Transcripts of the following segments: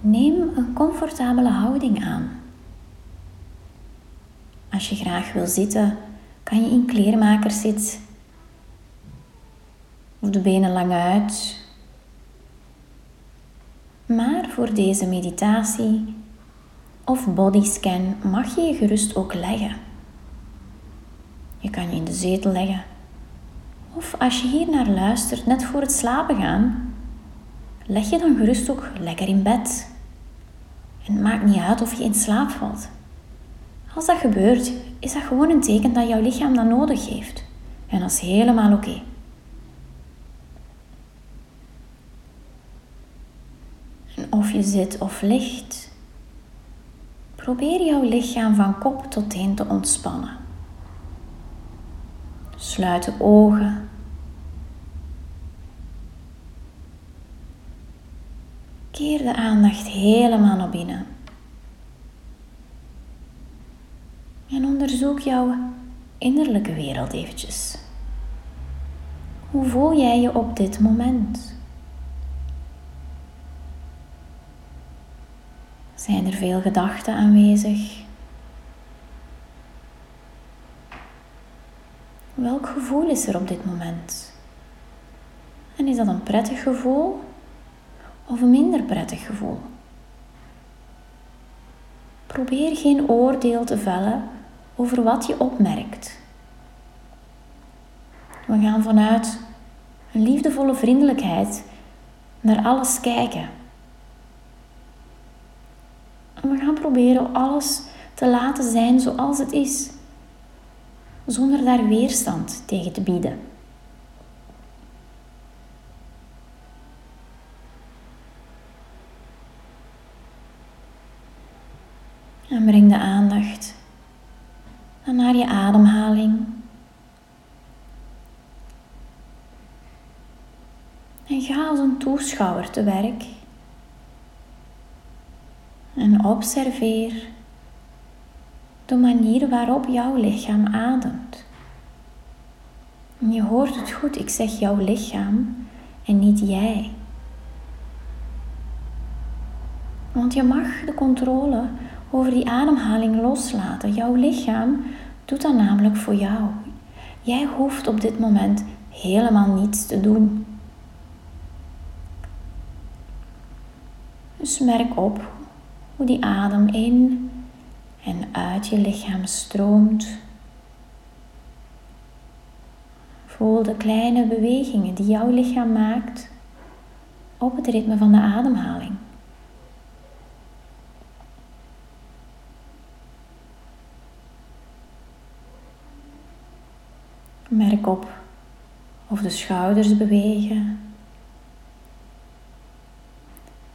Neem een comfortabele houding aan. Als je graag wil zitten, kan je in kleermakerszit of de benen lang uit. Maar voor deze meditatie of bodyscan mag je je gerust ook leggen. Je kan je in de zetel leggen. Of als je hier naar luistert, net voor het slapen gaan, leg je dan gerust ook lekker in bed. En het maakt niet uit of je in slaap valt. Als dat gebeurt, is dat gewoon een teken dat jouw lichaam dat nodig heeft. En dat is helemaal oké. En of je zit of ligt, probeer jouw lichaam van kop tot teen te ontspannen. Sluit de ogen. Keer de aandacht helemaal naar binnen. En onderzoek jouw innerlijke wereld eventjes. Hoe voel jij je op dit moment? Zijn er veel gedachten aanwezig? Welk gevoel is er op dit moment? En is dat een prettig gevoel of een minder prettig gevoel? Probeer geen oordeel te vellen over wat je opmerkt. We gaan vanuit een liefdevolle vriendelijkheid naar alles kijken. En we gaan proberen alles te laten zijn zoals het is, zonder daar weerstand tegen te bieden. En breng de aandacht dan naar je ademhaling. En ga als een toeschouwer te werk. En observeer de manier waarop jouw lichaam ademt. En je hoort het goed, ik zeg jouw lichaam en niet jij. Want je mag de controle over die ademhaling loslaten. Jouw lichaam doet dat namelijk voor jou. Jij hoeft op dit moment helemaal niets te doen. Dus merk op hoe die adem in en uit je lichaam stroomt. Voel de kleine bewegingen die jouw lichaam maakt op het ritme van de ademhaling. Merk op of de schouders bewegen.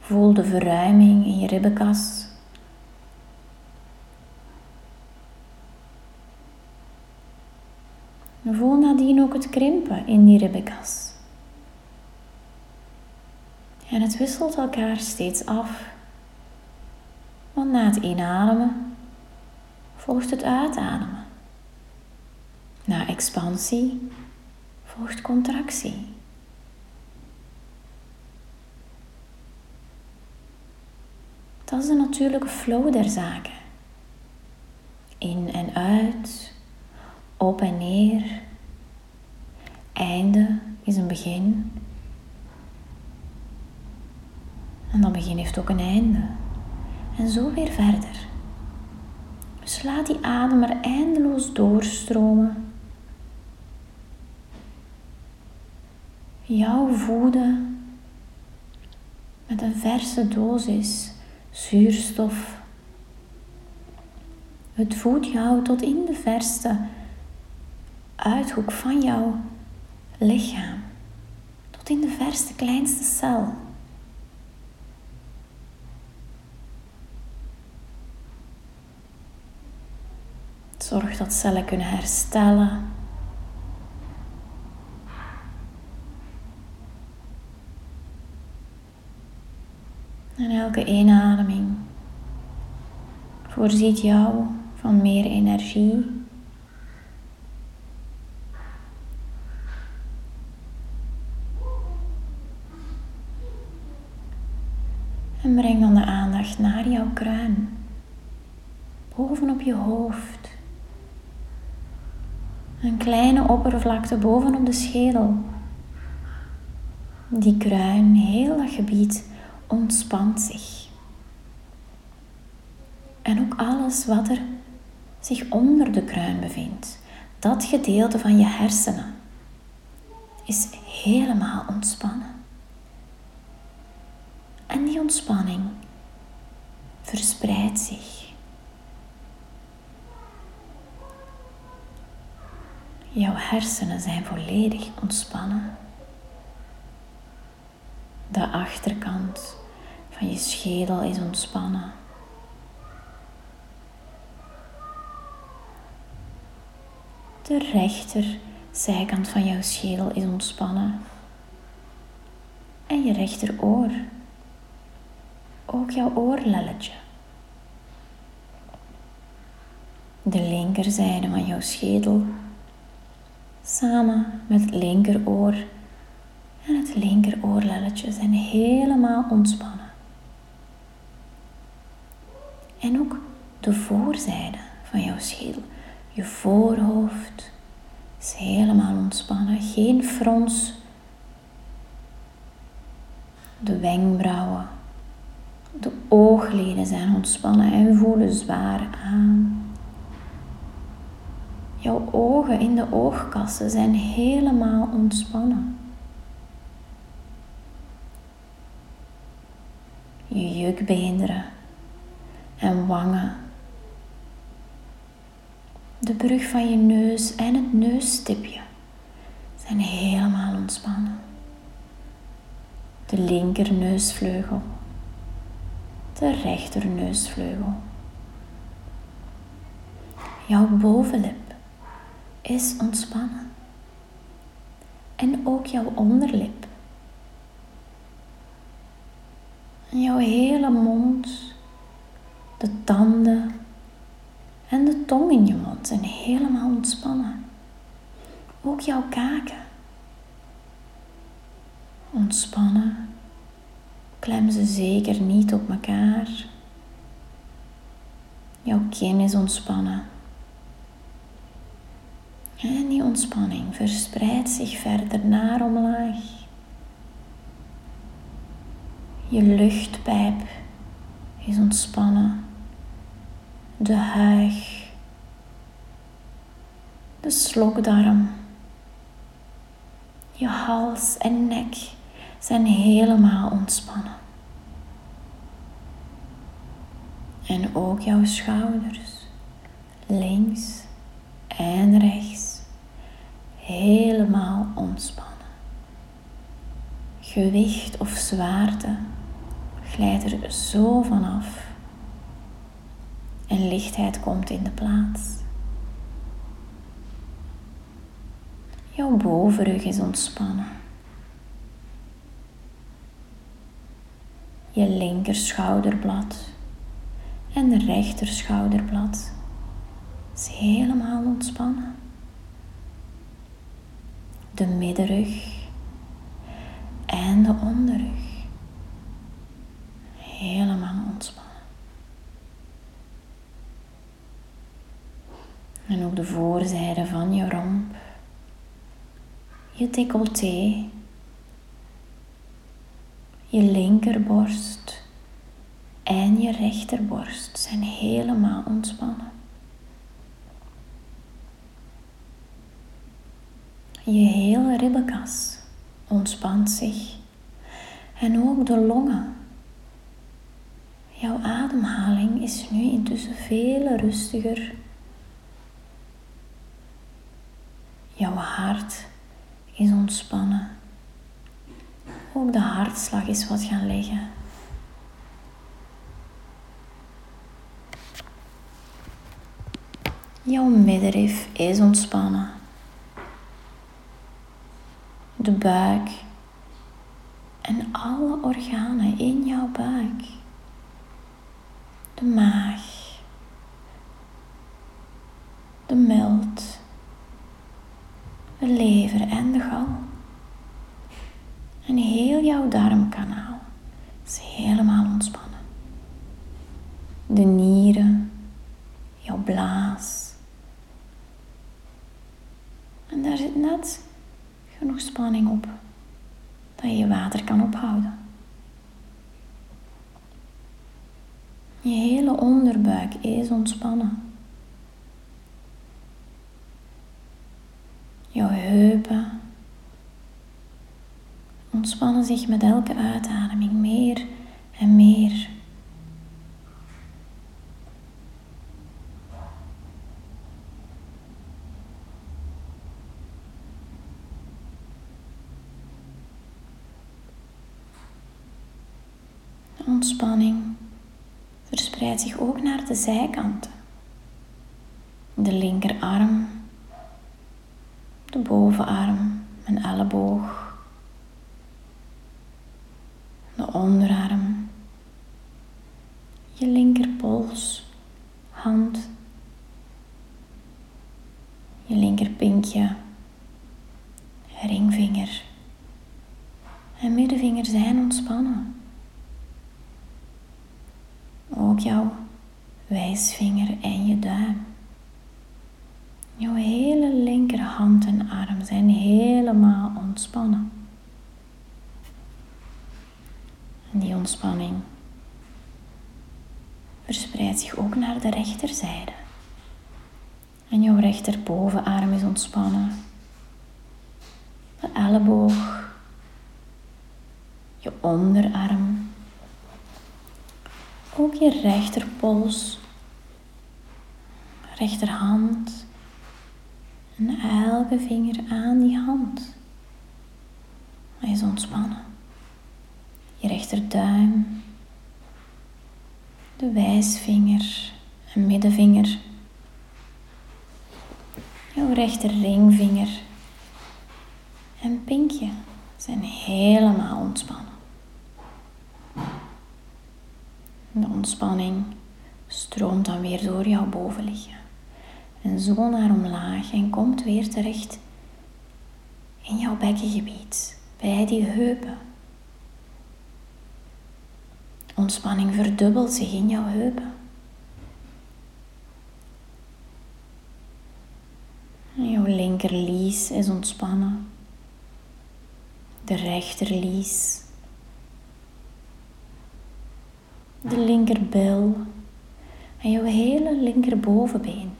Voel de verruiming in je ribbenkas. Voel nadien ook het krimpen in die ribbenkas. En het wisselt elkaar steeds af. Want na het inademen volgt het uitademen. Na expansie volgt contractie. Dat is de natuurlijke flow der zaken. In en uit, op en neer. Einde is een begin. En dat begin heeft ook een einde. En zo weer verder. Dus laat die adem er eindeloos doorstromen. Jouw voeden met een verse dosis zuurstof. Het voedt jou tot in de verste uithoek van jouw lichaam. Tot in de verste kleinste cel. Zorg dat cellen kunnen herstellen. En elke inademing voorziet jou van meer energie. En breng dan de aandacht naar jouw kruin, bovenop je hoofd. Een kleine oppervlakte bovenop de schedel. Die kruin, heel dat gebied ontspant zich. En ook alles wat er zich onder de kruin bevindt, dat gedeelte van je hersenen, is helemaal ontspannen. En die ontspanning verspreidt zich. Jouw hersenen zijn volledig ontspannen. De achterkant van je schedel is ontspannen. De rechterzijkant van jouw schedel is ontspannen. En je rechteroor. Ook jouw oorlelletje. De linkerzijde van jouw schedel. Samen met het linkeroor en het linkeroorlelletje zijn helemaal ontspannen. En ook de voorzijde van jouw schedel je voorhoofd is helemaal ontspannen, geen frons. De wenkbrauwen, de oogleden zijn ontspannen en voelen zwaar aan. Jouw ogen in de oogkassen zijn helemaal ontspannen. Je jukbeenderen en wangen de brug van je neus en het neusstipje zijn helemaal ontspannen. De linkerneusvleugel, de rechterneusvleugel. Jouw bovenlip is ontspannen. En ook jouw onderlip. jouw hele mond, de tanden, en de tong in je mond zijn helemaal ontspannen. Ook jouw kaken. Ontspannen. Klem ze zeker niet op elkaar. Jouw kin is ontspannen. En die ontspanning verspreidt zich verder naar omlaag. Je luchtpijp is ontspannen de huig, de slokdarm, je hals en nek zijn helemaal ontspannen. En ook jouw schouders, links en rechts, helemaal ontspannen. Gewicht of zwaarte glijdt er zo vanaf en lichtheid komt in de plaats. Jouw bovenrug is ontspannen. Je linker schouderblad en de rechter schouderblad is helemaal ontspannen. De middenrug en de onderrug helemaal ontspannen. En ook de voorzijde van je romp. Je decolleté. Je linkerborst en je rechterborst zijn helemaal ontspannen. Je hele ribbenkas ontspant zich. En ook de longen. Jouw ademhaling is nu intussen veel rustiger Jouw hart is ontspannen. Ook de hartslag is wat gaan liggen. Jouw middenrif is ontspannen. De buik en alle organen in jouw buik. De maag, de meld de lever en de gal. En heel jouw darmkanaal is helemaal ontspannen. De nieren, jouw blaas. En daar zit net genoeg spanning op dat je je water kan ophouden. Je hele onderbuik is ontspannen. Jouw heupen ontspannen zich met elke uitademing meer en meer. De ontspanning verspreidt zich ook naar de zijkanten. De linkerarm, bovenarm, mijn elleboog, de onderarm, je linkerpols, hand, je linkerpinkje, ringvinger en middenvinger zijn ontspannen. Ook jouw wijsvinger en je duim. Jouw hele linkerhand en arm zijn helemaal ontspannen. En die ontspanning verspreidt zich ook naar de rechterzijde. En jouw rechterbovenarm is ontspannen. De elleboog, je onderarm, ook je rechterpols, rechterhand elke vinger aan die hand. Is ontspannen. Je rechterduim, de wijsvinger en middenvinger, jouw rechterringvinger en pinkje zijn helemaal ontspannen. De ontspanning stroomt dan weer door jouw bovenlichaam. En zo naar omlaag en komt weer terecht in jouw bekkengebied, bij die heupen. Ontspanning verdubbelt zich in jouw heupen. Jouw linkerlies is ontspannen. De rechterlies de linkerbil en jouw hele linkerbovenbeen,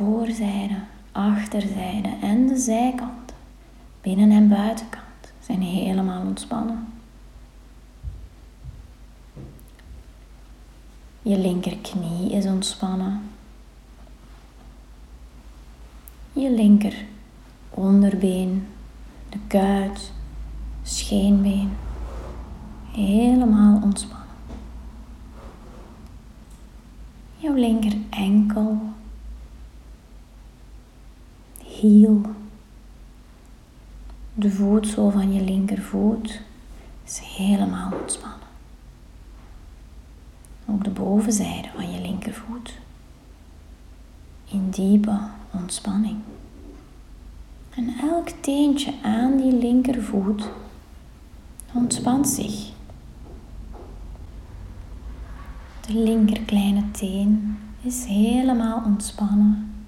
voorzijde, achterzijde en de zijkant, binnen- en buitenkant, zijn helemaal ontspannen. Je linkerknie is ontspannen. Je linker onderbeen, de kuit, scheenbeen, helemaal ontspannen. jouw linker enkel, hiel, de voetzool van je linkervoet is helemaal ontspannen. Ook de bovenzijde van je linkervoet in diepe ontspanning. En elk teentje aan die linkervoet ontspant zich De linker kleine teen is helemaal ontspannen.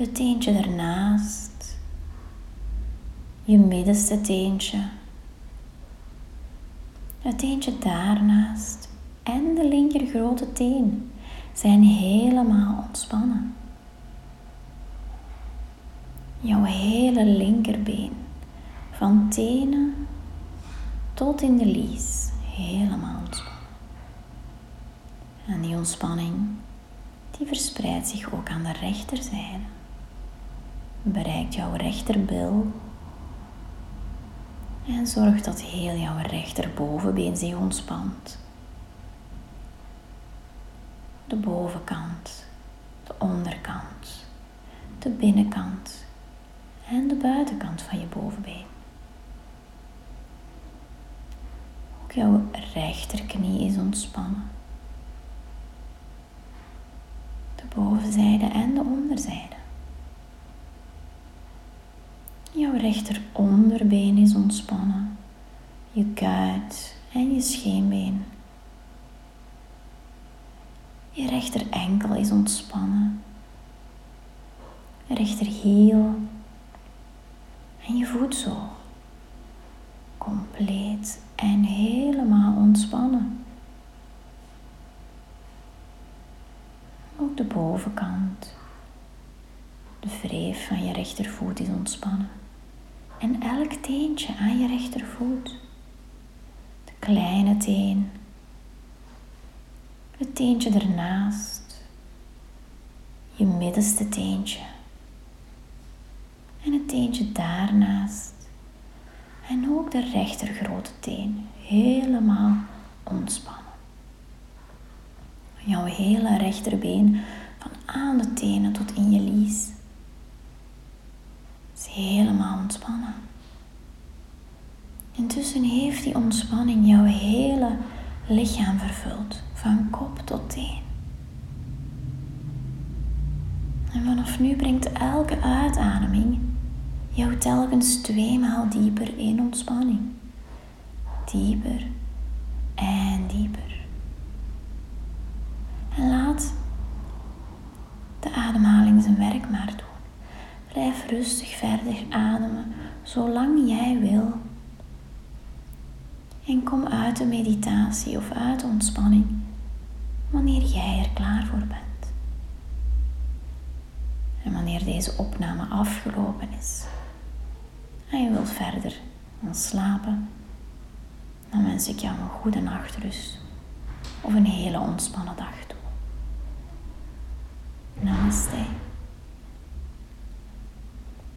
Het teentje ernaast. Je middenste teentje. Het teentje daarnaast. En de linker grote teen zijn helemaal ontspannen. Jouw hele linkerbeen. Van tenen tot in de lies. Helemaal ontspannen. En die ontspanning, die verspreidt zich ook aan de rechterzijde. Bereikt jouw rechterbil en zorgt dat heel jouw rechterbovenbeen zich ontspant. De bovenkant, de onderkant, de binnenkant en de buitenkant van je bovenbeen. Ook jouw rechterknie is ontspannen. bovenzijde en de onderzijde. Jouw rechter onderbeen is ontspannen, je kuit en je scheenbeen. Je rechter enkel is ontspannen, rechter hiel En je voelt zo compleet en helemaal ontspannen. Ook de bovenkant, de wreef van je rechtervoet is ontspannen. En elk teentje aan je rechtervoet, de kleine teen, het teentje ernaast, je middenste teentje. En het teentje daarnaast. En ook de rechter grote teen. Helemaal ontspannen. Jouw hele rechterbeen van aan de tenen tot in je lies Intussen heeft die ontspanning jouw hele lichaam vervuld, van kop tot teen. En vanaf nu brengt elke uitademing jou telkens tweemaal dieper in ontspanning. Dieper en dieper. En laat de ademhaling zijn werk maar doen. Rustig verder ademen, zolang jij wil. En kom uit de meditatie of uit de ontspanning wanneer jij er klaar voor bent. En wanneer deze opname afgelopen is en je wilt verder gaan slapen, dan wens ik jou een goede nachtrust of een hele ontspannen dag toe. Namaste.